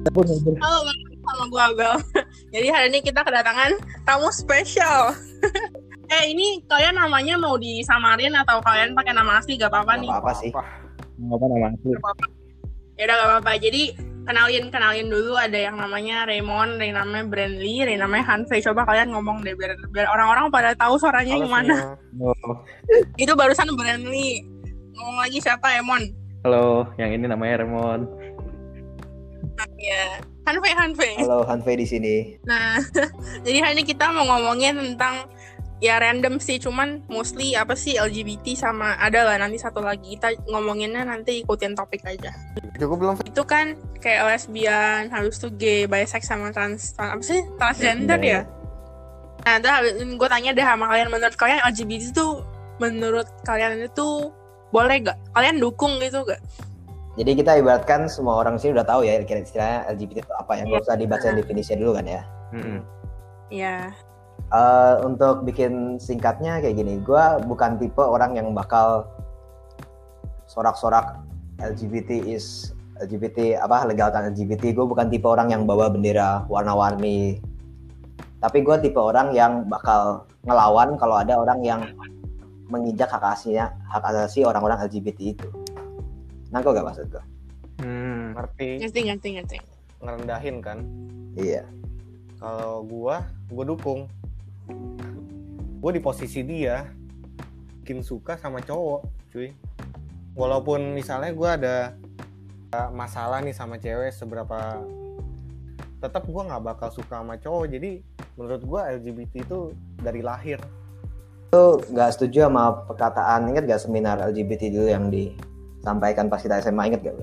Halo, sama gue Abel. Jadi hari ini kita kedatangan tamu spesial. eh ini kalian namanya mau disamarin atau kalian pakai nama asli gak apa-apa nih? apa sih Nggak apa nama asli. Ya udah gak apa-apa. Jadi kenalin kenalin dulu ada yang namanya Raymond, ada yang namanya Brandly, ada yang namanya Hanfei. Coba kalian ngomong deh biar biar orang-orang pada tahu suaranya Halo gimana. Oh, Itu barusan Brandly. Ngomong lagi siapa Emon? halo, yang ini namanya Remon. Ya. Hanfei Hanfei. halo Hanfei di sini Nah, jadi hari ini kita mau ngomongin tentang ya random sih, cuman mostly apa sih LGBT sama ada lah nanti satu lagi kita ngomonginnya nanti ikutin topik aja. Cukup belum? Itu kan kayak lesbian, habis itu gay, bisex sama trans, trans apa sih transgender ya? Nah, gue tanya deh sama kalian, menurut kalian LGBT itu menurut kalian itu boleh gak? Kalian dukung gitu gak? Jadi kita ibaratkan semua orang sini udah tahu ya kira istilahnya LGBT itu apa yang nggak usah dibaca definisinya dulu kan ya? Mm-mm. Ya, Eh, untuk bikin singkatnya kayak gini gue bukan tipe orang yang bakal sorak-sorak LGBT is LGBT apa legalkan LGBT gue bukan tipe orang yang bawa bendera warna-warni. Tapi gue tipe orang yang bakal ngelawan kalau ada orang yang menginjak hak asasinya hak asasi orang-orang LGBT itu nangkep gak maksud gue Hmm. Ngerti, ngerti ngerti ngerti. ngerendahin kan. iya Kalau gua, gua dukung. Gua di posisi dia, bikin suka sama cowok, cuy. Walaupun misalnya gua ada masalah nih sama cewek seberapa tetap gua nggak bakal suka sama cowok jadi menurut gua LGBT itu dari lahir itu nggak setuju sama perkataan inget gak seminar LGBT dulu yang disampaikan pas kita SMA inget gak?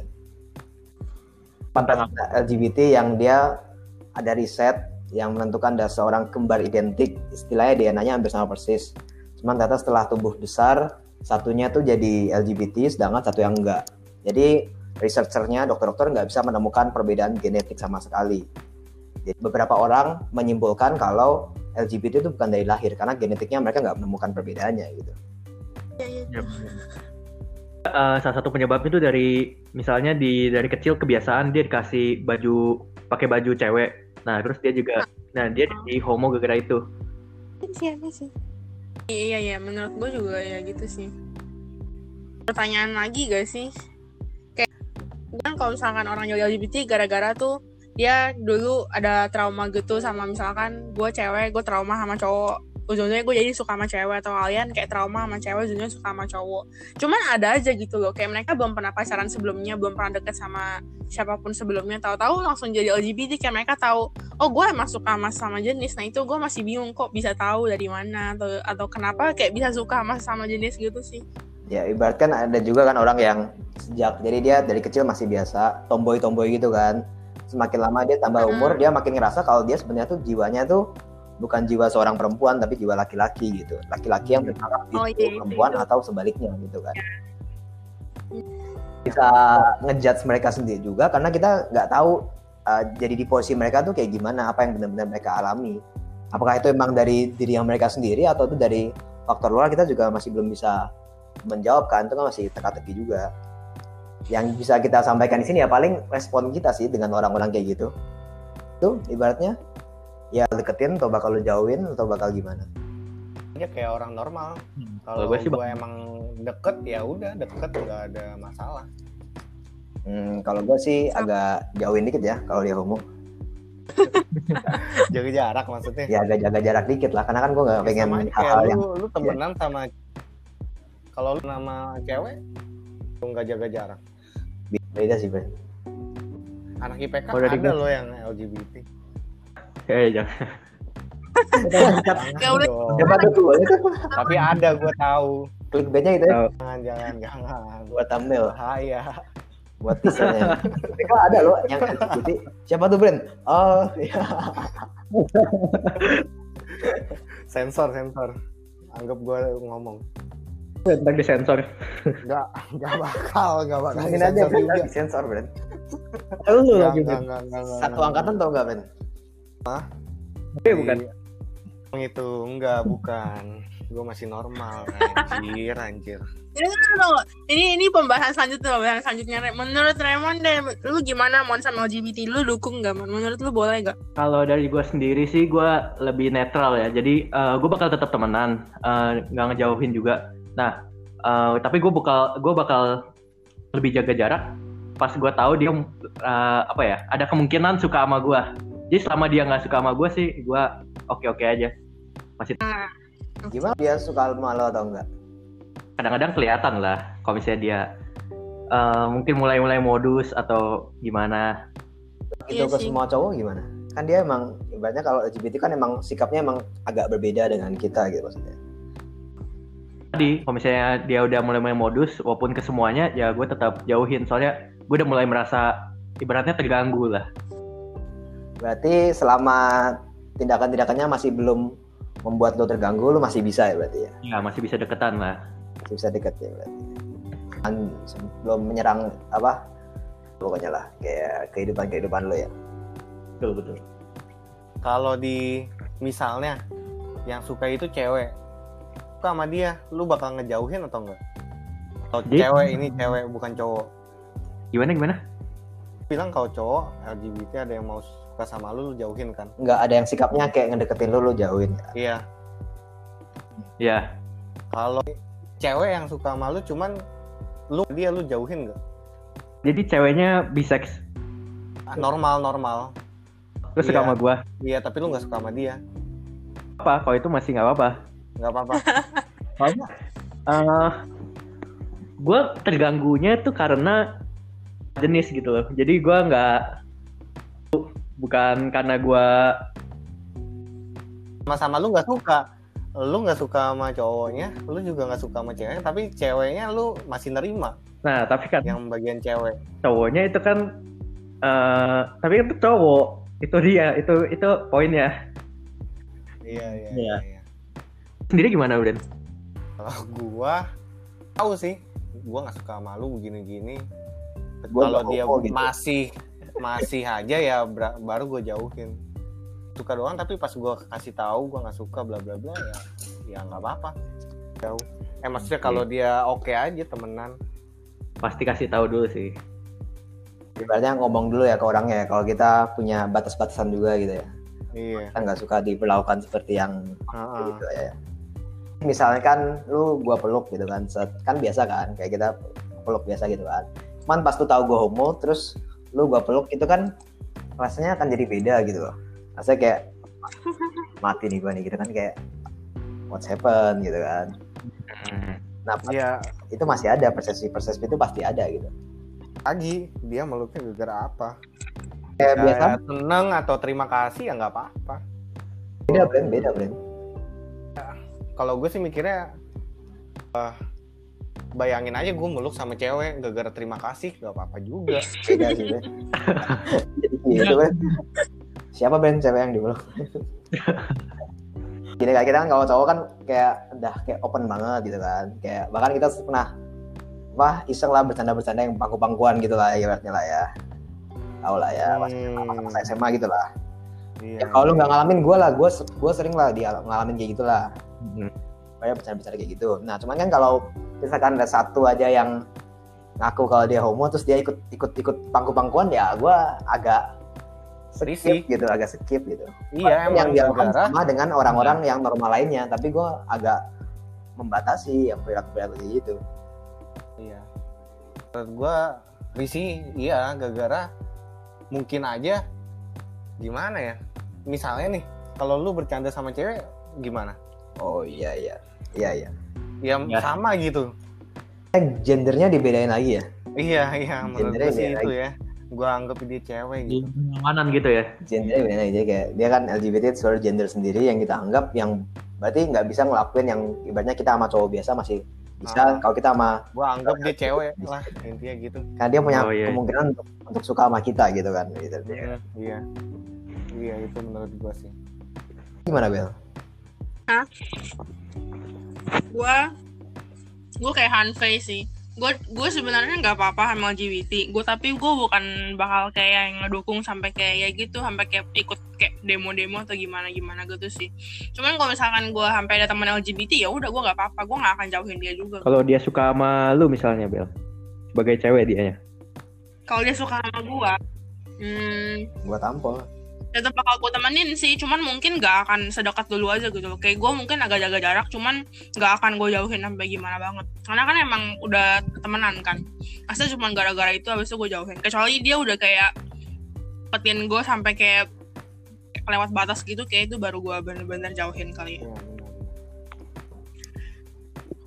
Tentang LGBT yang dia ada riset yang menentukan dasar seorang kembar identik. Istilahnya DNA-nya hampir sama persis. Cuman ternyata setelah tumbuh besar satunya tuh jadi LGBT sedangkan satu yang enggak. Jadi researchernya dokter-dokter nggak bisa menemukan perbedaan genetik sama sekali. Jadi beberapa orang menyimpulkan kalau LGBT itu bukan dari lahir karena genetiknya mereka nggak menemukan perbedaannya gitu. Yep. Eh, salah satu penyebabnya itu dari misalnya di dari kecil kebiasaan dia dikasih baju pakai baju cewek. Nah terus dia juga, nah dia jadi homo gara-gara itu. Siapa sih? Iya iya menurut gue juga ya gitu sih. Pertanyaan lagi gak sih? Kayak kan kalau misalkan orang jadi LGBT gara-gara tuh dia dulu ada trauma gitu sama misalkan gue cewek gue trauma sama cowok ujungnya gue jadi suka sama cewek atau kalian kayak trauma sama cewek ujungnya suka sama cowok. Cuman ada aja gitu loh kayak mereka belum pernah pacaran sebelumnya belum pernah deket sama siapa pun sebelumnya. Tahu-tahu langsung jadi LGBT kayak mereka tahu oh gue emang suka sama sama jenis. Nah itu gue masih bingung kok bisa tahu dari mana atau atau kenapa kayak bisa suka sama sama jenis gitu sih. Ya ibaratkan ada juga kan orang yang sejak jadi dia dari kecil masih biasa tomboy tomboy gitu kan. Semakin lama dia tambah umur dia makin ngerasa kalau dia sebenarnya tuh jiwanya tuh bukan jiwa seorang perempuan tapi jiwa laki-laki gitu. Laki-laki yang berharap Oh, itu iya, itu, perempuan itu. atau sebaliknya gitu kan. Bisa ngejudge mereka sendiri juga karena kita nggak tahu uh, jadi di posisi mereka tuh kayak gimana apa yang benar-benar mereka alami. Apakah itu emang dari diri yang mereka sendiri atau itu dari faktor luar kita juga masih belum bisa menjawab kan itu kan masih teka-teki juga. Yang bisa kita sampaikan di sini ya paling respon kita sih dengan orang-orang kayak gitu. Itu ibaratnya ya deketin atau bakal lu jauhin atau bakal gimana? Aja kayak orang normal. Kalau kalau gue sih gue emang deket ya udah deket nggak ada masalah. Hmm, kalau gue sih agak jauhin dikit ya kalau dia homo. Jaga jarak maksudnya. Ya agak jaga jarak dikit lah karena kan gue nggak Ya, pengen hal-hal yang lu, lu temenan sama kalau lu nama cewek lu nggak jaga jarak. Beda sih Bre. anak IPK Oh, dari ada loh yang LGBT Eh jangan. Ya udah. Siapa tuh? Tuh? tapi ada gue tahu. Clickbaitnya gitu ya? Jangan jangan jangan. Buat thumbnail. Bahaya. Buat teasernya. Mereka ada loh yang LGBT siapa tuh brand oh ya sensor sensor. Anggap gue ngomong. Ntar disensor. nggak nggak bakal nggak bakal mungkin aja sensor brand juga. di sensor brand Lu lagi satu angkatan tau nggak brand Eh, bukan. Iya. itu enggak bukan gue masih normal anjir anjir Ini kan lo- ini ini pembahasan selanjutnya pembahasan selanjutnya menurut Raymond deh lu gimana mon sama LGBT lu dukung gak mon menurut lu boleh gak Kalau dari gue sendiri sih gue lebih netral ya. Jadi gue bakal tetap temenan, eh, nggak ngejauhin juga. Nah, eh, tapi gue bakal gue bakal lebih jaga jarak. Pas gue tahu dia eh, apa ya, ada kemungkinan suka sama gue. Jadi selama dia nggak suka sama gue sih, gue oke oke aja. Masih Gimana dia suka sama lo atau enggak? kadang-kadang kelihatan lah. Kalau misalnya dia eh, mungkin mulai-mulai modus atau gimana. Itu Iya ke sih. semua cowok gimana? Kan dia emang ibaratnya kalau LGBT kan emang sikapnya emang agak berbeda dengan kita gitu maksudnya. Tadi kalau misalnya dia udah mulai-mulai modus, walaupun ke semuanya, ya gue tetap jauhin. Soalnya gue udah mulai merasa ibaratnya terganggu lah. Berarti selama tindakan-tindakannya masih belum membuat lo terganggu, lo masih bisa ya berarti ya? Ya masih bisa deketan lah. Masih bisa deket ya berarti. Kan sebelum menyerang apa? Pokoknya lah kayak kehidupan-kehidupan lo ya. Betul betul. kalau di misalnya yang suka itu cewek suka sama dia lu bakal ngejauhin atau enggak kalau Jadi- cewek ini cewek bukan cowok Gimana gimana? bilang kalau cowok LGBT ada yang mau suka sama lu lu jauhin kan Nggak ada yang sikapnya kayak ngedeketin lo, lo jauhin. iya Ya kalau cewek yang suka sama lu cuman lu dia lu jauhin nggak jadi ceweknya bisex. Ah, normal normal Terus suka Iya. sama gue. iya tapi lu nggak suka sama dia Apa? Kalau itu masih nggak apa-apa. nggak apa-apa Soalnya eh gue terganggunya tuh karena jenis gitu loh. Jadi gue nggak bukan karena gue sama-sama lu nggak suka lu nggak suka sama cowoknya lu juga nggak suka sama ceweknya tapi ceweknya lu masih nerima nah tapi kan yang bagian cewek cowoknya itu kan eh tapi itu cowok itu dia itu itu poinnya iya iya Iya. iya, iya. sendiri gimana Udan? kalau gua tahu sih gua nggak suka sama lu begini-gini kalau dia gitu. masih masih aja ya baru gue jauhin suka doang tapi pas gua kasih tahu gua nggak suka bla bla bla ya ya nggak apa-apa jauh eh maksudnya kalau dia oke aja temenan Pasti kasih tahu dulu sih. Ibaratnya ngomong dulu ya ke orangnya ya, kalau kita punya batas-batasan juga gitu ya. iya Kita nggak suka diperlakukan seperti yang gitu ya. Misalnya kan lu gua peluk gitu kan, kan biasa kan, kayak kita peluk biasa gitu kan. Cuman pas lu tahu gua homo, terus lu gua peluk itu kan rasanya akan jadi beda gitu loh. Rasanya kayak mati nih gua nih gitu kan kayak what's happen gitu kan. Nah pas- Iya, itu masih ada persepsi-persepsi itu pasti ada gitu. lagi dia meluknya gara apa Kayak biasa Kayak seneng atau terima kasih ya nggak apa-apa beda brand, beda brand. kalau gue sih mikirnya eh, bayangin aja gue meluk sama cewek gara-gara terima kasih nggak apa-apa juga Beda sih brand. Jadi gitu. Siapa brand cewek yang dipeluk? Gini kayak kita kan kalau cowok kan kayak udah kayak open banget gitu kan. Kayak bahkan kita pernah wah iseng lah bercanda-bercanda yang pangku-pangkuan gitu lah ibaratnya lah ya. Tahu lah ya, pas Hmm, masa SMA gitu lah. iya, Ya kalau lu nggak ngalamin gue lah, gue gue sering lah dia ngalamin kayak gitulah. Hmm. Banyak bercanda-bercanda kayak gitu. Nah cuman kan kalau misalkan ada satu aja yang ngaku kalau dia homo terus dia ikut ikut ikut pangku-pangkuan ya gue agak skip gitu, agak skip gitu. iya emang yang dilakukan sama dengan orang-orang yang normal lainnya, tapi gue agak membatasi yang perilaku-perilaku kayak gitu. iya. Menurut gue risih iya gara-gara mungkin aja gimana ya? Misalnya nih kalau lu bercanda sama cewek gimana? Oh iya iya. Iya iya. Ya, Ya. sama gitu Eh, gendernya dibedain lagi ya? iya iya menurut Gendernya gue sih beda itu ya gue anggap dia cewek gitu Kenyamanan gitu ya. Gendernya lagi Jadi kayak dia kan LGBT itu seluruh gender sendiri yang kita anggap yang berarti nggak bisa ngelakuin yang ibaratnya kita sama cowok biasa masih bisa. Ah. Kalau kita sama gue anggap dia cewek lah intinya gitu karena dia punya Oh, iya. kemungkinan untuk, untuk suka sama kita gitu kan gitu. Mm, iya iya itu menurut gue sih Gimana Bel? Gua gua kayak Hanfei sih. Gue gue sebenarnya nggak apa-apa sama LGBT gue tapi gue bukan bakal kayak yang ngedukung sampai kayak ya gitu sampai kayak ikut kayak demo-demo atau gimana gimana gitu sih. Cuman kalau misalkan gue sampai ada teman LGBT ya udah gue nggak apa-apa. Gue nggak akan jauhin dia juga. Kalau dia suka sama lu misalnya Bel, sebagai cewek dia kalau dia suka sama gue hmm, Gua tampol. Tetap bakal gue temenin sih. Cuman mungkin gak akan sedekat dulu aja gitu kayak gue mungkin agak jaga jarak cuman gak akan gue jauhin sampai gimana banget. Karena kan emang udah temenan kan. Asli cuma gara-gara itu habis itu gue jauhin. Kecuali dia udah kayak petin gue sampai kayak lewat batas gitu kayak itu baru gue bener-bener jauhin kali ya.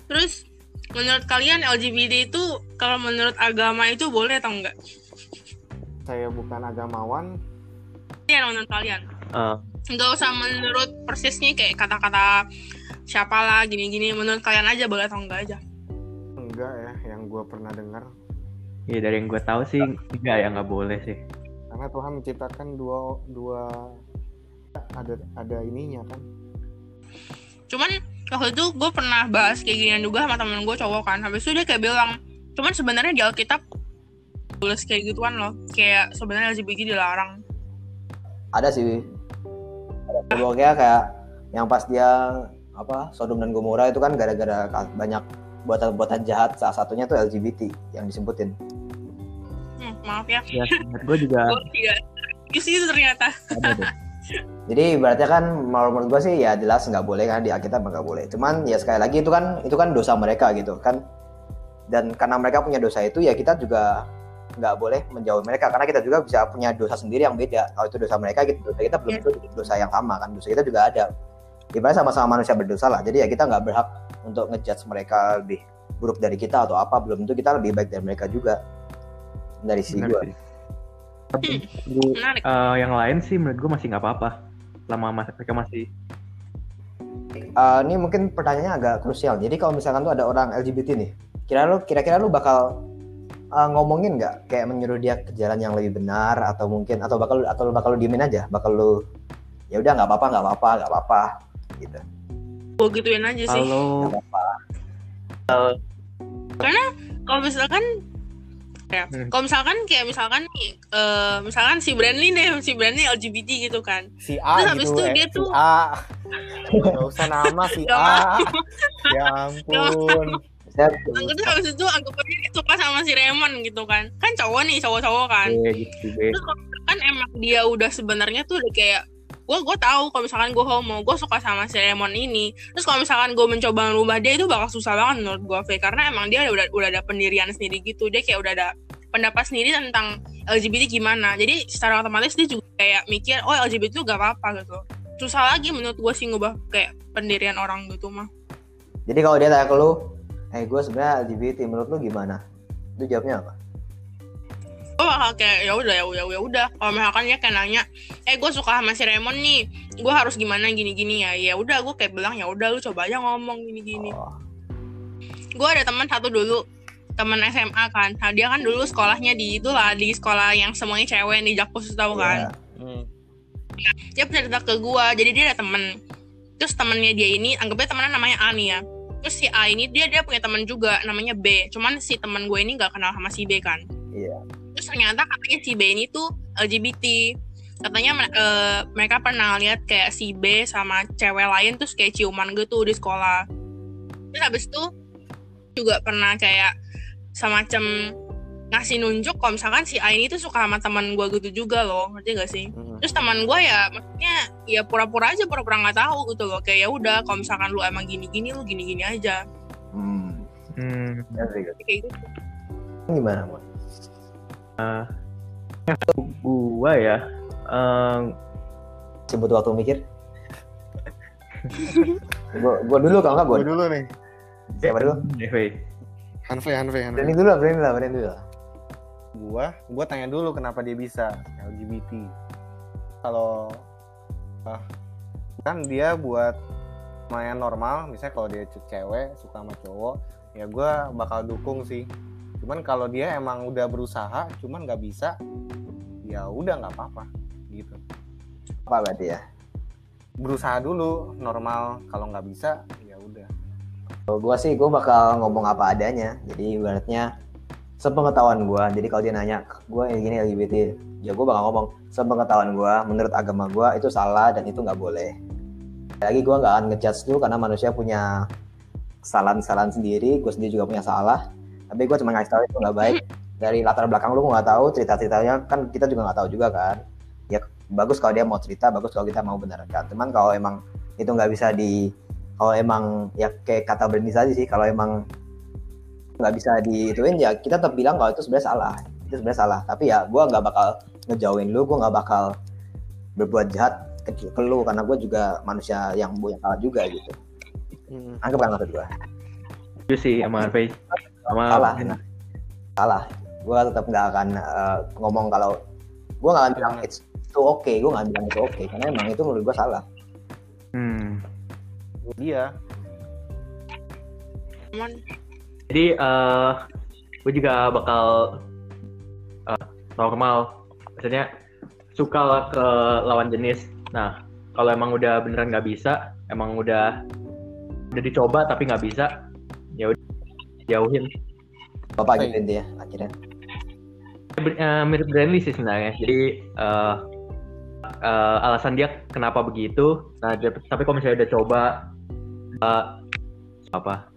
Terus menurut kalian LGBT itu kalau menurut agama itu boleh atau enggak? saya bukan agamawan Ya menurut kalian. Eh, nggak usah menurut persisnya kayak kata-kata siapa lah gini-gini. Menurut kalian aja boleh atau enggak aja? Enggak ya yang gue pernah dengar. Iya dari yang gue tahu sih enggak ya nggak boleh sih. karena Tuhan menciptakan dua dua ada ada ininya kan. Cuman waktu itu gue pernah bahas kayak ginian juga sama temen gue cowok kan. Habis itu dia kayak bilang cuman sebenarnya di Alkitab tulis kayak gituan loh. Kayak sebenarnya LGBT dilarang Ada sih. Ada pokoknya kayak yang pas dia apa Sodom dan Gomora itu kan gara-gara banyak buatan-buatan jahat salah satunya tuh LGBT yang disebutin. hmm, maaf ya Ya menurut gue juga gue sih itu ternyata. Jadi berarti kan menurut menurut gue sih ya jelas nggak boleh kan di Alkitab nggak boleh. Cuman ya sekali lagi itu kan itu kan dosa mereka gitu kan. Dan karena mereka punya dosa itu ya kita juga nggak boleh menjauhi mereka karena kita juga bisa punya dosa sendiri yang beda. Kalau itu dosa mereka gitu dosa kita belum tentu dosa yang sama kan. Dosa kita juga ada. Ibaratnya sama-sama manusia berdosa lah. Jadi ya kita nggak berhak untuk ngejudge mereka lebih buruk dari kita atau apa. Belum tentu kita lebih baik dari mereka juga. Dari sisi Benar gue. Tapi eh, yang lain sih menurut gue masih nggak apa-apa. Lama mereka masih Eh, ini mungkin pertanyaannya agak krusial. Jadi kalau misalkan tuh ada orang LGBT nih, kira lu kira-kira lu bakal eh, ngomongin nggak? Kayak menyuruh dia ke jalan yang lebih benar atau mungkin atau bakal atau bakal lu diemin aja, bakal lu ya udah nggak apa-apa nggak apa-apa nggak apa-apa gitu. gue gituin aja sih. Kalau Nggak apa-apa. kalau misalkan ya Hmm. kalau misalkan kayak misalkan nih eh, misalkan si Brandly deh si Brandly LGBT gitu kan. Si A Terus habis gitu itu eh, dia si tuh- A. Nggak usah nama si A. ya ampun Saya Terus habis itu anggap aja dia suka sama si Raymond gitu kan. Kan cowok nih cowok-cowok kan. Eh, gitu terus misalkan emang dia udah sebenarnya tuh udah kayak gue gue tahu kalau misalkan gue homo gue suka sama si Raymond ini. Terus kalau misalkan gue mencoba ngerubah dia itu bakal susah banget menurut gue Fe. karena emang dia udah udah ada pendirian sendiri gitu. Dia kayak udah ada pendapat sendiri tentang LGBT gimana. Jadi secara otomatis dia juga kayak mikir oh LGBT itu gak apa-apa gitu. Susah lagi menurut gue sih ngubah kayak pendirian orang gitu mah. Jadi kalau dia tanya ke lu, eh gue sebenarnya LGBT, menurut lu gimana? Itu jawabnya apa? gue bakal kayak ya udah ya udah ya udah kalau misalkan dia kayak nanya eh gue suka sama si Raymond nih gue harus gimana gini gini ya ya udah gue kayak bilang ya udah lu coba aja ngomong gini gini Oh, gue ada teman satu dulu teman SMA kan nah, dia kan dulu sekolahnya di itulah di sekolah yang semuanya cewek di Jakpus tahu kan iya. Hmm. dia pernah cerita ke gue jadi dia ada temen terus temennya dia ini anggapnya temennya namanya A nih ya terus si A ini dia dia punya teman juga namanya B. Cuman si teman gue ini nggak kenal sama si B kan. Iya. terus ternyata katanya si B ini tuh LGBT katanya eh, mereka pernah lihat kayak si B sama cewek lain terus kayak ciuman gitu di sekolah. Terus habis itu juga pernah kayak semacam ngasih nunjuk kalau misalkan si A ini tuh suka sama teman gue gitu juga loh ngerti gak sih Hmm. terus teman gue ya maksudnya ya pura-pura aja pura-pura nggak tahu gitu loh kayak ya udah kalau misalkan lu emang gini-gini lu gini-gini aja Hmm. Hmm, good. kayak gitu Gimana? gua ya eh, Masih butuh waktu mikir? gua, gua dulu kalau nggak gua. Gue dulu nih Siapa dulu? DV. Hanve Hanve Hanve Branding dulu lah, branding lah, branding dulu lah. Gua gua tanya dulu kenapa dia bisa LGBT kalau ah, kan dia buat lumayan normal misalnya kalau dia ce- cewek suka sama cowok ya gua bakal dukung sih. Cuman kalau dia emang udah berusaha cuman nggak bisa ya udah nggak apa-apa gitu. Apa berarti ya? berusaha dulu normal. Kalau nggak bisa ya udah. Gue sih gue bakal ngomong apa adanya. Jadi ibaratnya sepengetahuan gue. Jadi kalau dia nanya gue yang gini LGBT, ya gue bakal ngomong sepengetahuan gue, menurut agama gue itu salah dan itu nggak boleh. Lagi gue nggak akan ngejudge lu karena manusia punya kesalahan-kesalahan sendiri. Gue sendiri juga punya salah. Tapi gue cuma ngasih tahu itu nggak baik. Dari latar belakang lu nggak tahu cerita-ceritanya kan kita juga nggak tahu juga kan. Ya bagus kalau dia mau cerita, bagus kalau kita mau benarkan. Cuman kalau emang itu nggak bisa di kalau emang ya kayak kata Bernie tadi sih kalau emang nggak bisa diituin ya kita tetap bilang kalau itu sebenarnya salah. Itu sebenarnya salah. Tapi ya gue nggak bakal ngejauhin lu gue nggak bakal berbuat jahat ke, ke lu karena gue juga manusia yang punya salah juga gitu. Hmm. anggap kan maksud gue Itu sih sama Harvey. Sama salah. Salah. Gue tetap nggak akan eh, ngomong kalau gue nggak akan bilang it's itu oke gue nggak bilang itu oke karena emang itu menurut gue salah. Hmm. Iya. Cuman Jadi eh gue juga bakal eh, normal, maksudnya suka lah ke lawan jenis. Nah, kalau emang udah beneran nggak bisa, emang udah udah dicoba tapi nggak bisa, ya udah jauhin. bapak gitu intinya akhirnya Ber- eh, mirip Brandly sih sebenarnya. Jadi eh eh, alasan dia kenapa begitu. Nah, dia- tapi kalau misalnya udah coba eh, apa?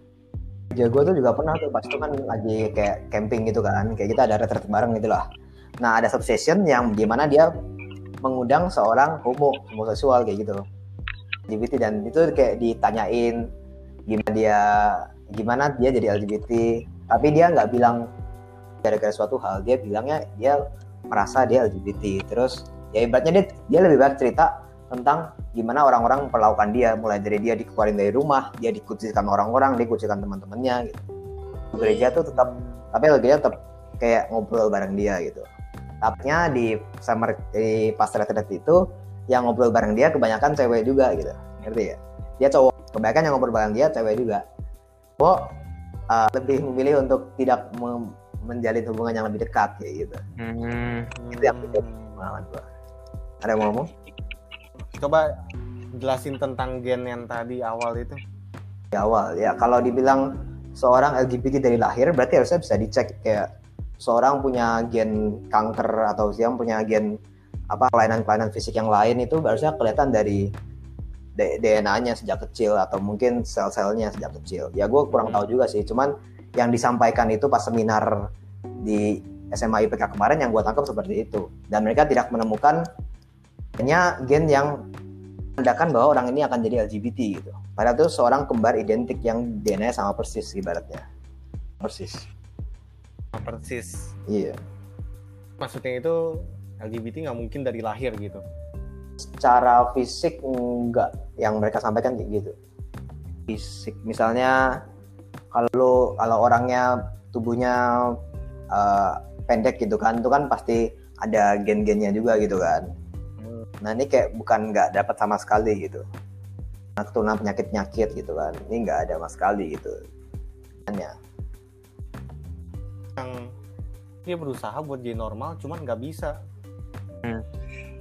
Gue tuh juga pernah tuh pas itu kan lagi kayak camping gitu kan, kayak kita ada retret bareng gitu lah. Nah ada satu session yang gimana dia mengundang seorang homo homoseksual kayak gitu, LGBT dan itu kayak ditanyain gimana dia gimana dia jadi LGBT, tapi dia nggak bilang gara-gara suatu hal, dia bilangnya dia merasa dia LGBT. Terus ya ibaratnya dia dia lebih banyak cerita tentang gimana orang-orang memperlakukan dia. Mulai dari dia dikeluarin dari rumah dia dikucilkan orang-orang dia dikucilkan teman-temannya gitu. Gereja tuh tetap tapi gereja tetap kayak ngobrol bareng dia gitu. Tapnya di summer di pas retret itu yang ngobrol bareng dia kebanyakan cewek juga gitu. Ngerti ya? Dia cowok kebanyakan yang ngobrol bareng dia cewek juga. Cowok uh, lebih memilih untuk tidak menjalin hubungan yang lebih dekat kayak gitu. Hmm. Itu yang pengalaman gua. Ada yang mau ngomong Coba jelasin tentang gen yang tadi awal itu. di awal ya. Kalau dibilang seorang LGBT dari lahir berarti harusnya bisa dicek kayak seorang punya gen kanker atau siang punya gen apa kelainan-kelainan fisik yang lain itu harusnya kelihatan dari DNA-nya sejak kecil atau mungkin sel-selnya sejak kecil. Ya gue kurang tahu juga sih. Cuman yang disampaikan itu pas seminar di SMA IPK kemarin yang gue tangkap seperti itu. Dan mereka tidak menemukan hanya gen yang menandakan bahwa orang ini akan jadi LGBT gitu Padahal itu seorang kembar identik yang DNA sama persis ibaratnya. Persis. Persis. Iya. Maksudnya itu LGBT nggak mungkin dari lahir gitu. Secara fisik enggak yang mereka sampaikan kayak gitu. Fisik misalnya kalau kalau orangnya tubuhnya eh, pendek gitu kan, itu kan pasti ada gen-gennya juga gitu kan. Nah ini kayak bukan nggak dapat sama sekali gitu. Nah, keturunan penyakit-penyakit gitu kan. Ini nggak ada sama sekali gitu. Hanya Yang dia berusaha buat jadi normal, cuman nggak bisa.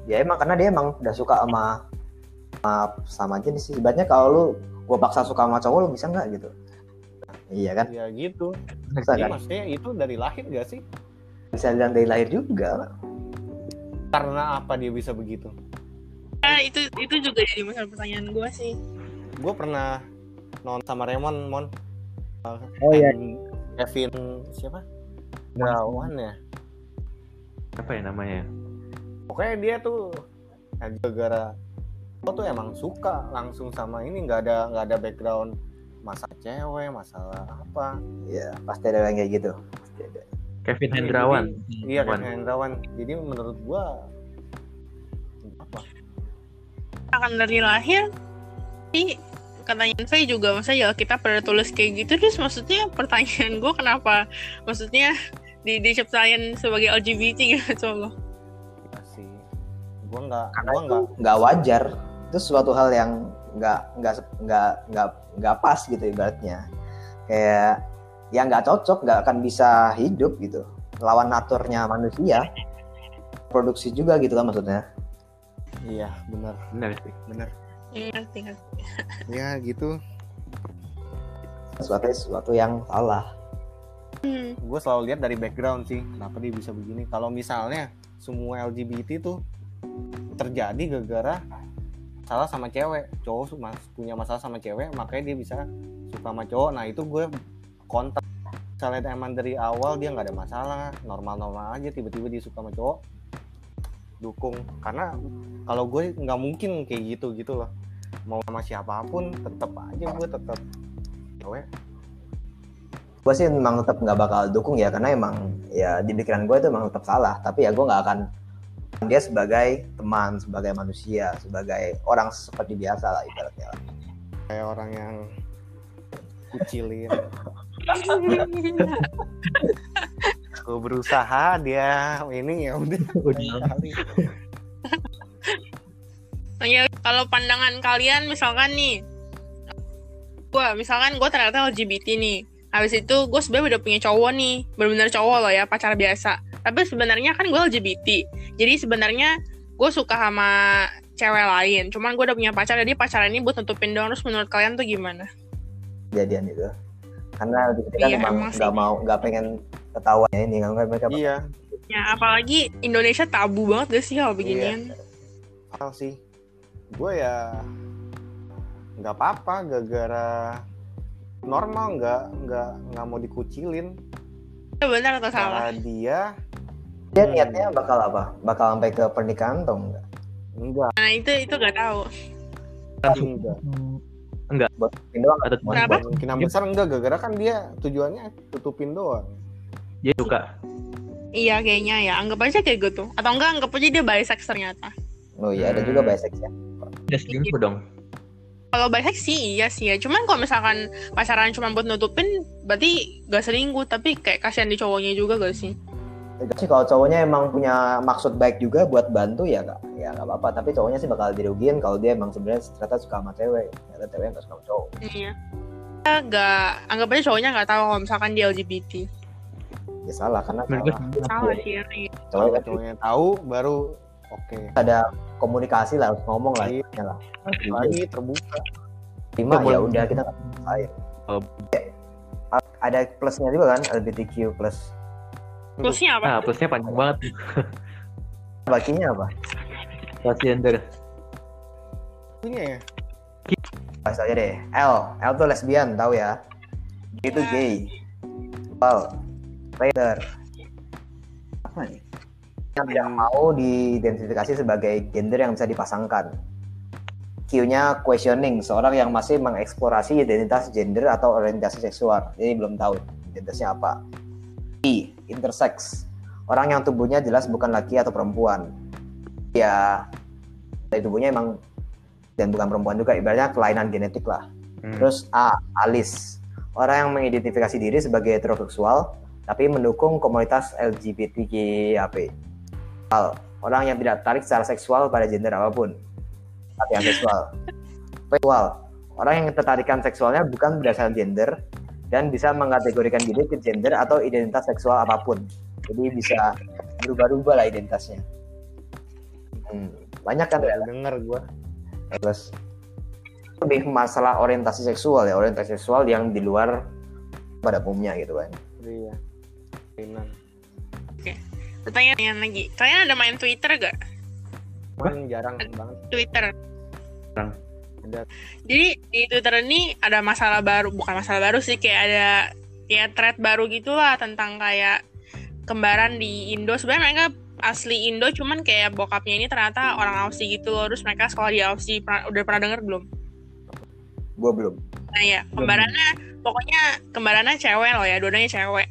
ya emang karena dia emang udah suka sama sama, sama jenis sih. Sebenarnya kalau lu gua paksa suka sama cowok lu bisa nggak gitu? Iya kan? Ya gitu. Bisa kan? maksudnya itu dari lahir gak sih? Bisa bilang dari lahir juga. Karena apa dia bisa begitu? ya, itu itu juga jadi masalah pertanyaan gue sih. Gue pernah nonton sama Raymond, Mon. Oh iya. And Kevin siapa? Gunawan ya. Apa ya namanya? Pokoknya dia tuh ya, gara-gara gue tuh emang suka langsung sama ini nggak ada nggak ada background masalah cewek masalah apa Iya, pasti ada yang kayak gitu. Pasti ada. Kevin Iya, Hendrawan. iya Wan. Kevin Hendrawan jadi menurut gua apa Akan dari lahir, sih katanya Faye juga masa ya kita pada tulis kayak gitu terus maksudnya pertanyaan gue kenapa maksudnya di diciptain sebagai LGBT gitu coba ya sih gua nggak Karena gua nggak nggak wajar. Itu suatu hal yang nggak nggak nggak nggak nggak pas gitu ibaratnya. Kayak yang nggak cocok, nggak akan bisa hidup gitu. Lawan naturnya manusia. Produksi juga gitu kan maksudnya. iya benar Benar sih. benar Iya, ya gitu sesuatu sesuatu yang salah Hmm. gue selalu lihat dari background sih kenapa dia bisa begini kalau misalnya semua LGBT tuh terjadi gara-gara salah sama cewek cowok mas punya masalah sama cewek makanya dia bisa suka sama cowok nah itu gue kontak. Misalnya emang dari awal dia nggak ada masalah. Normal-normal aja tiba-tiba dia suka sama cowok dukung. Karena kalau gue nggak mungkin kayak gitu gitu loh. Mau sama siapa pun tetap aja gue tetap cewek. Gue sih memang tetap nggak bakal dukung ya karena emang ya di pikiran gue itu emang tetap salah. Tapi ya gue nggak akan dia sebagai teman sebagai manusia sebagai orang seperti biasa lah ibaratnya lah. kayak orang yang kucilin gue berusaha dia ini ya udah kali Ya, kalau pandangan kalian misalkan nih, gue misalkan gue ternyata LGBT nih, habis itu gue sebenarnya udah punya cowok nih, benar-benar cowok loh ya, pacar biasa. Tapi sebenarnya kan gue LGBT, jadi sebenarnya gue suka sama cewek lain. Cuman gue udah punya pacar, jadi pacaran ini buat nutupin doang. Terus menurut kalian tuh gimana? Kejadian itu. Karena kita kan Iya, nggak mau nggak pengen ketahuan ya ini kan mereka iya. Ya apalagi Indonesia tabu banget gak sih hal beginian? hal sih. Gue ya nggak apa-apa gara-gara normal nggak nggak nggak mau dikucilin. Ya, benar atau salah? cara dia dia niatnya bakal apa? Bakal sampai ke pernikahan atau enggak? Enggak. Nah itu itu gak tahu. enggak buat tutupin doang atau Kenapa? buat- kemungkinan besar enggak gara-gara kan dia tujuannya tutupin doang dia suka Iya kayaknya ya, anggap aja kayak gitu. Atau enggak anggap aja dia bisex ternyata. oh iya ada juga Hmm. bisex ya dia selingkuh dong Kalau bisex sih iya sih ya. Cuman kalau misalkan pacaran cuma buat nutupin, berarti gak selingkuh. Tapi kayak kasihan di cowoknya juga gak sih? Itu sih kalau cowoknya emang punya maksud baik juga buat bantu ya kak ya nggak apa-apa tapi cowoknya sih bakal dirugiin kalau dia emang sebenarnya ternyata suka sama cewek ternyata cewek nggak suka sama cowok Iya. Kita Gak, anggap aja cowoknya gak tahu kalau misalkan dia LGBT. ya salah karena salah Salah sih ya. iya. cowok kalau kan cowoknya tahu baru oke ada komunikasi lah harus ngomong lah Iya. intinya lah lagi terbuka terima Nggak ya boleh. udah kita nggak Oh. ada plusnya juga kan LGBTQ plus Plusnya apa? nah plusnya panjang banget. Bakinya apa? Transgender punya ya? Bahas aja deh. L. L tuh lesbian tahu ya? G itu Ya. gay. L. Traitor apa nih? Yang tidak mau diidentifikasi sebagai gender yang bisa dipasangkan. Q-nya questioning seorang yang masih mengeksplorasi identitas gender atau orientasi seksual. Jadi belum tahu identitasnya apa. I intersex orang yang tubuhnya jelas bukan laki atau perempuan ya dari tubuhnya emang dan bukan perempuan juga ibaratnya kelainan genetik lah Hmm. Terus A, alis. Orang yang mengidentifikasi diri sebagai heteroseksual tapi mendukung komunitas LGBTQIAP. Al, orang yang tidak tertarik secara seksual pada gender apa pun. Tapi yang seksual. Seksual. Orang yang ketertarikan seksualnya bukan berdasarkan gender dan bisa mengategorikan diri ke gender atau identitas seksual apa pun. Jadi bisa berubah-ubah lah identitasnya. Hmm, banyak kan ya? denger gue Terus lebih masalah orientasi seksual ya, orientasi seksual yang di luar pada umumnya gitu kan. iya Kainan. Pertanyaan lagi. Kalian ada main Twitter gak? Cuman jarang banget Twitter. Ada Jadi di Twitter ini ada masalah baru, bukan masalah baru sih, kayak ada kayak thread baru gitulah tentang kayak kembaran di Indo. Sebenarnya mereka asli Indo, cuman kayak bokapnya ini ternyata orang Aussie gitu. Terus mereka sekolah di Aussie. Pernah- udah pernah denger belum? Gue belum. Nah ya, kembarannya pokoknya kembarannya cewek loh ya, dua-duanya cewek.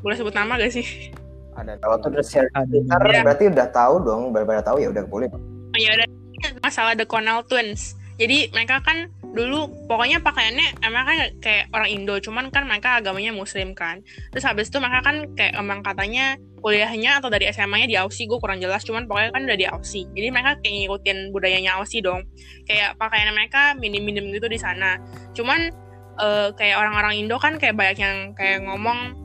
Boleh sebut nama gak sih? ada Kalau tuh udah share di Twitter Iya. berarti udah tahu dong, baru tahu ya udah boleh. Oh, ya udah masalah The Connell Twins. Jadi mereka kan dulu pokoknya pakaiannya emang kan kayak orang Indo, cuman kan mereka agamanya Muslim kan. Terus habis itu mereka kan kayak emang katanya kuliahnya atau dari SMA-nya di Aussie, gue kurang jelas, cuman pokoknya kan udah di Aussie. Jadi mereka kayak ngikutin budayanya Aussie dong. Kayak pakaian mereka minim-minim gitu di sana. Cuman eh, kayak orang-orang Indo kan kayak banyak yang kayak ngomong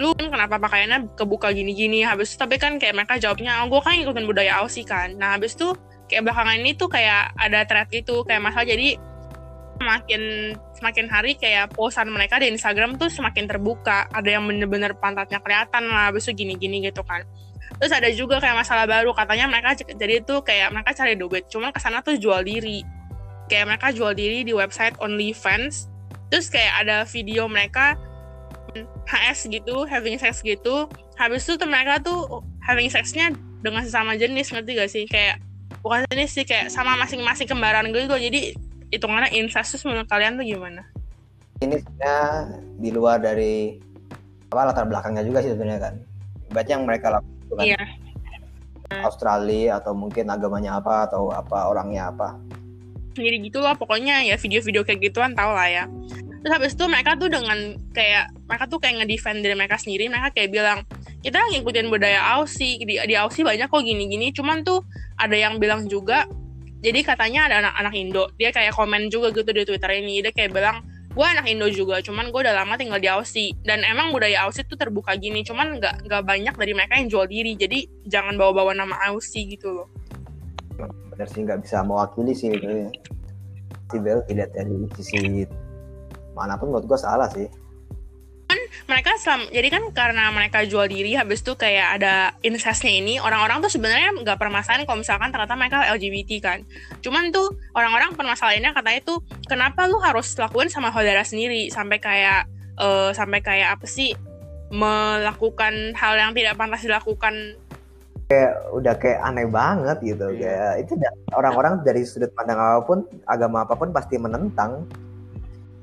lu kan kenapa pakaiannya kebuka gini-gini habis itu tapi kan kayak mereka jawabnya oh gue kan ngikutin budaya Aussie kan nah habis itu kayak belakangan ini tuh kayak ada thread gitu kayak masalah. Jadi semakin semakin hari kayak posan mereka di Instagram tuh semakin terbuka. Ada yang bener-bener pantatnya kelihatan lah itu gini-gini gitu kan. Terus ada juga kayak masalah baru katanya mereka jadi tuh kayak mereka cari duit cuman ke sana tuh jual diri. Kayak mereka jual diri di website OnlyFans. Terus kayak ada video mereka HS gitu having sex gitu. Habis itu tuh mereka tuh having sexnya dengan sesama jenis ngerti gak sih? Kayak bukan jenis sih kayak sama masing-masing kembaran gitu jadi hitungannya incest terus menurut kalian tuh gimana? ini sebenarnya di luar dari apa latar belakangnya juga sih sebenarnya kan. Berarti yang mereka lakukan kan Iya. Australia atau mungkin agamanya apa atau apa orangnya apa. Jadi gitu lah pokoknya ya video-video kayak gituan tau lah ya. Terus habis itu mereka tuh dengan kayak mereka tuh kayak ngedefend diri mereka sendiri, mereka kayak bilang kita ngikutin budaya Aussie di, di Aussie banyak kok gini-gini, cuman tuh ada yang bilang juga jadi katanya ada anak-anak Indo, dia kayak komen juga gitu di Twitter ini, dia kayak bilang gue anak Indo juga, cuman gue udah lama tinggal di Aussie dan emang budaya Aussie tuh terbuka gini, cuman nggak nggak banyak dari mereka yang jual diri, jadi jangan bawa-bawa nama Aussie gitu loh. Benar sih nggak bisa mewakili sih itu ya. Si Bel tidak dari sisi mana pun menurut gua salah sih. Mereka selam, jadi kan karena mereka jual diri habis itu kayak ada incestnya ini orang-orang tuh sebenarnya nggak permasalahan kalau misalkan ternyata mereka LGBT kan cuman tuh orang-orang permasalahannya katanya tuh kenapa lu harus lakuin sama saudara sendiri sampai kayak eh, sampai kayak apa sih melakukan hal yang tidak pantas dilakukan Udah kayak aneh banget gitu Iya. kayak itu orang-orang dari sudut pandang apa pun, agama apa pun pasti menentang.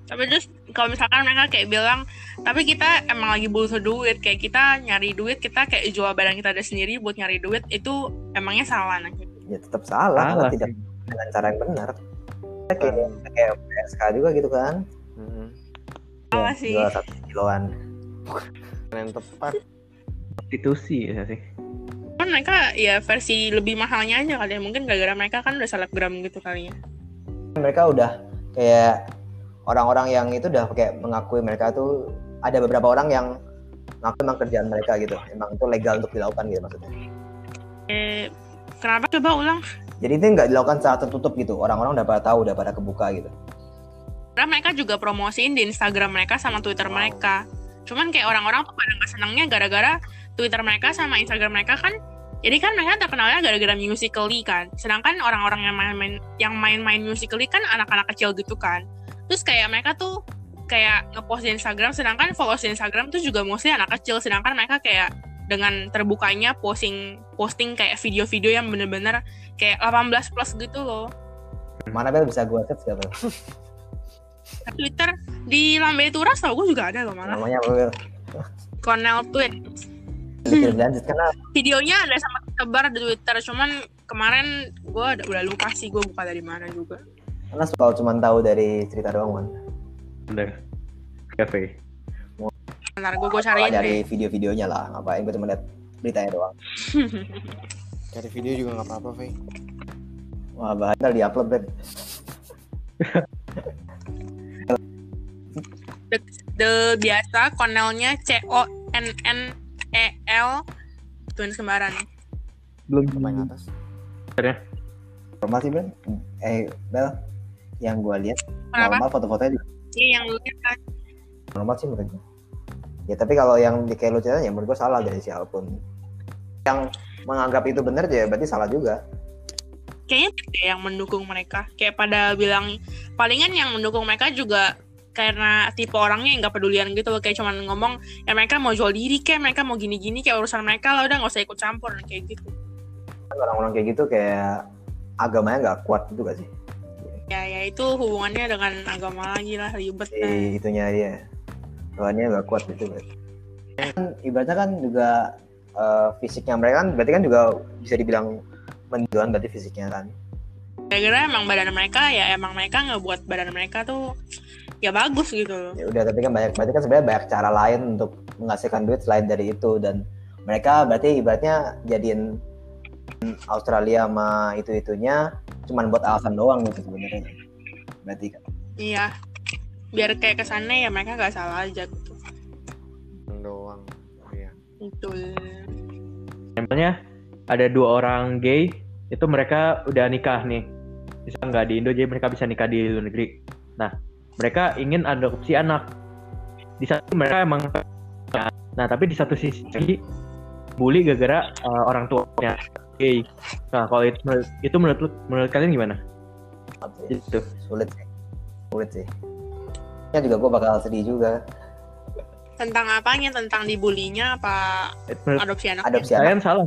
tapi terus kalau misalkan mereka kayak bilang tapi kita emang lagi butuh duit kayak kita nyari duit kita kayak jual barang kita ada sendiri buat nyari duit itu emangnya salah nah gitu. Ya tetap salah, Salah tidak dengan cara yang benar. Kayak kayak PSK juga gitu kan. Mhm. Salah Ya, sih. jual satu kiloan. yang tepat Prostitusi ya sih. kan mereka ya versi lebih mahalnya aja kali ya mungkin gara-gara mereka kan udah selebgram gitu kali ya mereka udah kayak orang-orang yang itu udah kayak mengakui mereka tuh ada beberapa orang yang ngaku emang kerjaan mereka gitu. Emang itu legal untuk dilakukan gitu maksudnya. Eh kenapa? Coba ulang. Jadi itu nggak dilakukan secara tertutup gitu. Orang-orang udah pada tahu udah pada kebuka gitu. Karena mereka juga promosiin di Instagram mereka sama Twitter Wow. mereka. Cuman kayak orang-orang tuh pada nggak senangnya gara-gara Twitter mereka sama Instagram mereka kan jadi kan mereka terkenalnya gara-gara musically kan. Sedangkan orang-orang yang main-main yang main-main musically kan anak-anak kecil gitu kan terus kayak mereka tuh kayak ngepost di Instagram sedangkan followers di Instagram tuh juga mostly anak kecil sedangkan mereka kayak dengan terbukanya posting posting kayak video-video yang bener-bener kayak 18 plus gitu loh. Mana bel? Bisa gua search gak bel? Twitter di Lambe Turas tau gue juga ada loh malah. Namanya apa bel? Cornell Tweet lanjut videonya ada sama tebar di Twitter cuman kemarin gue udah, udah lupa sih gue buka dari mana juga karena kalau cuma tahu dari cerita doang man Bener. Cafe. ntar gue gue Kalau cariin dari deh. video-videonya lah ngapain gue cuma lihat beritanya doang. Cari video juga nggak apa-apa Fei. Wah bahaya di upload bel the, the biasa Cornellnya C O N N E L twins kembaran. Belum. Yang atas? Normal sih bel eh bel yang gua lihat normal foto-fotonya juga iya yang lu lihat kan normal sih menurut gue. Ya tapi kalau yang di kayak lu cerita ya menurut gue salah dari siapa pun. Yang menganggap itu benar ya berarti salah juga. kayaknya ada yang mendukung mereka kayak pada bilang palingan yang mendukung mereka juga karena tipe orangnya yang nggak pedulian gitu loh kayak cuman ngomong ya mereka mau jual diri kayak mereka mau gini-gini kayak urusan mereka lah udah nggak usah ikut campur kayak gitu Orang-orang kayak gitu kayak agamanya nggak kuat juga sih. Ya ya itu hubungannya dengan agama lagi lah ribet kan. itunya dia. Tuhannya nggak kuat gitu. Kan, ibaratnya kan juga eh, fisiknya mereka kan berarti kan juga bisa dibilang menjual berarti fisiknya kan. gara-gara emang badan mereka ya emang mereka ngebuat badan mereka tuh ya bagus gitu loh Ya udah tapi kan banyak berarti kan sebenarnya banyak cara lain untuk menghasilkan duit selain dari itu dan mereka berarti ibaratnya jadiin Australia sama itu itunya cuman buat alasan doang gitu sebenarnya. Berarti kan. Iya. Biar kayak kesannya ya mereka nggak salah aja gitu. Doang. Iya. Betul. Contohnya ada dua orang gay itu mereka udah nikah nih. Bisa nggak di Indo jadi mereka bisa nikah di luar negeri. Nah, mereka ingin adopsi anak. Di satu mereka emang Nah, tapi di satu sisi bully gara-gara uh, orang tuanya gay. Nah, kalau itu itu menurut lu- menurut kalian gimana? Tapi Gitu. sulit sih sulit sih ya juga gue bakal sedih juga Tentang apanya? Tentang dibulinya apa Menurut adopsi anaknya? adopsi anak kalian salah.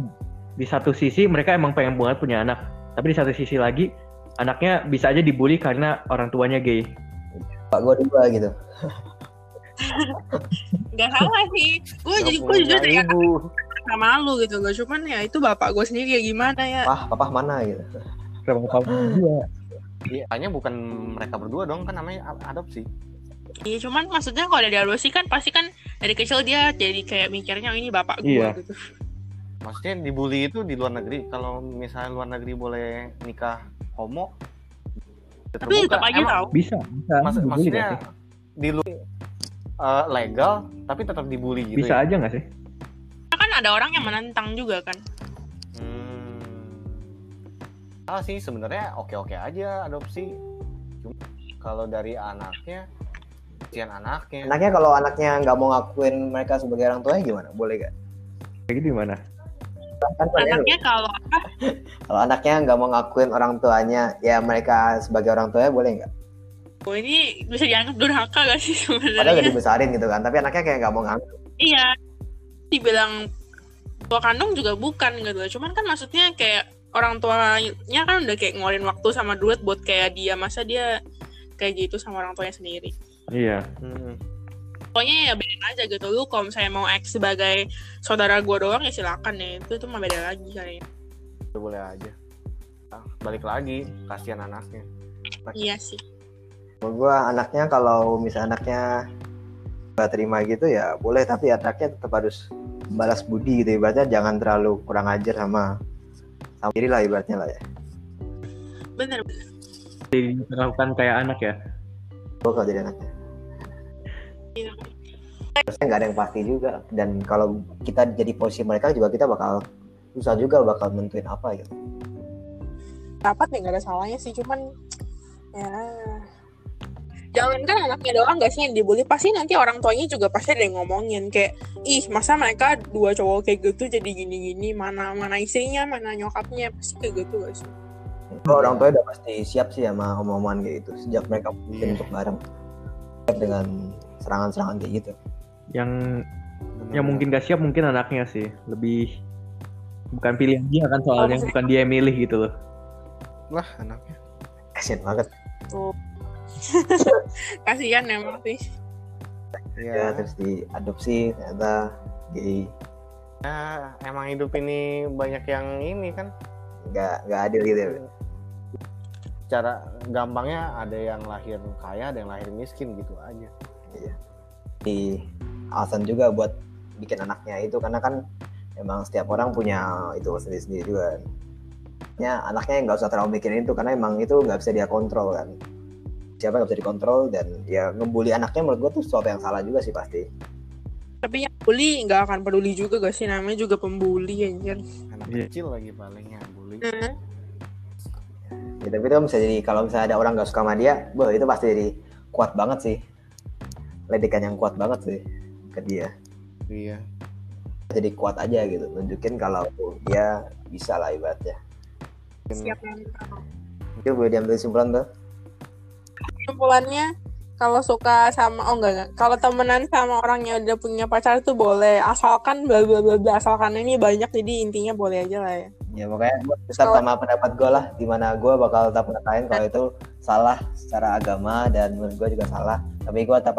Di satu sisi mereka emang pengen banget punya anak, tapi di satu sisi lagi anaknya bisa aja dibully karena orang tuanya gay. pak gue juga gitu Gak salah sih. Gue jadi gue jujur ibu. Sama lu gitu loh. Cuman ya itu bapak gue sendiri ya gimana ya. wah papa mana gitu Sama kamu juga. Iya, kayaknya bukan mereka berdua dong kan namanya adopsi. Iya cuman maksudnya kalau dari adopsi kan pasti kan dari kecil dia jadi kayak mikirnya "Oh, ini bapak gue Iya. gitu. Maksudnya dibully itu di luar negeri. Kalau misalnya luar negeri boleh nikah homo, Tapi tetap aja Emang- tau. Bisa, bisa. Mas- maksudnya di luar eh, legal tapi tetap dibully gitu Bisa ya. aja nggak sih? Ada orang yang menentang juga kan. Hmm. Ah sih sebenarnya oke-oke aja adopsi. Cuma kalau dari anaknya, kasihan anaknya. anaknya kalau anaknya nggak mau ngakuin mereka sebagai orang tuanya gimana boleh gak Kayak gitu gimana? kan sebenarnya Anaknya kalau kalau anaknya nggak mau ngakuin orang tuanya ya mereka sebagai orang tuanya boleh nggak oh, ini bisa dianggap durhaka gak sih padahal udah sebenarnya? dibesarin gitu kan tapi anaknya kayak nggak mau ngaku Iya. Dibilang tua kandung juga bukan gitu. Cuman kan maksudnya kayak orang tuanya kan udah kayak ngeluarin waktu sama duit buat kayak dia masa dia kayak gitu sama orang tuanya sendiri. Iya. Hmm. Pokoknya ya bedain aja gitu. Lu kalau misalnya mau X sebagai saudara gua doang ya silakan ya. Itu tuh mah beda lagi kayaknya. Boleh aja. Ah, Balik lagi, kasihan anaknya. Iya sih. menurut gua anaknya kalau misalnya anaknya nggak terima gitu ya boleh tapi anaknya tetap harus balas budi gitu ibaratnya jangan terlalu kurang ajar sama sama diri lah ibaratnya lah ya Bener. Diperlakukan kayak anak ya. gua kalau jadi anaknya Iya. Terusnya nggak ada yang pasti juga dan kalau kita jadi posisi mereka juga kita bakal susah juga bakal nentuin apa gitu Dapat ya nggak ada salahnya sih. Cuman ya jangan kan anaknya doang gak sih yang dibully pasti nanti orang tuanya juga pasti ada yang ngomongin kayak ih masa mereka dua cowok kayak gitu jadi gini-gini mana mana istrinya mana nyokapnya pasti kayak gitu gak sih Kalau orang tua udah pasti siap sih sama omongan kayak gitu sejak mereka Iya. bikin untuk bareng Siap dengan serangan-serangan kayak gitu Yang Bener-bener. yang mungkin gak siap mungkin anaknya sih. Lebih bukan pilihan dia kan soalnya maksudnya- bukan dia yang milih gitu loh. lah anaknya. kasian banget tuh kasihan emang sih ya Ya, terus diadopsi ternyata gay ya, emang hidup ini banyak yang ini kan. nggak nggak adil gitu ya Cara gampangnya ada yang lahir kaya, ada yang lahir miskin gitu aja. di alasan juga buat bikin anaknya itu karena kan emang setiap orang punya itu sendiri-sendiri juga kan. Ya anaknya nggak usah terlalu mikirin itu karena emang itu nggak bisa dia kontrol kan. Siapa nggak bisa dikontrol dan ya ngebully anaknya menurut gua tuh sesuatu yang salah juga sih pasti. tapi yang bully nggak akan peduli juga gak sih namanya juga pembuli anjir Anak Iya. kecil lagi palingnya bully. Nah, Ya, tapi itu kan bisa jadi kalau misalnya ada orang nggak suka sama dia, boh itu pasti jadi kuat banget sih. Ledekan yang kuat banget sih ke dia. Iya. Jadi kuat aja gitu, nunjukin kalau dia bisa lah ibaratnya. siap. Itu boleh diambil kesimpulan tuh. Kesimpulannya kalau suka sama oh enggak enggak. Kalau temenan sama orang yang udah punya pacar tuh boleh. Asalkan bla bla bla bla asalkan ini banyak jadi intinya boleh aja lah ya. Ya makanya gue tetap sama pendapat gue lah, di mana gue bakal tetap ngatain kalau itu salah secara agama dan menurut gue juga salah. Tapi gue tetap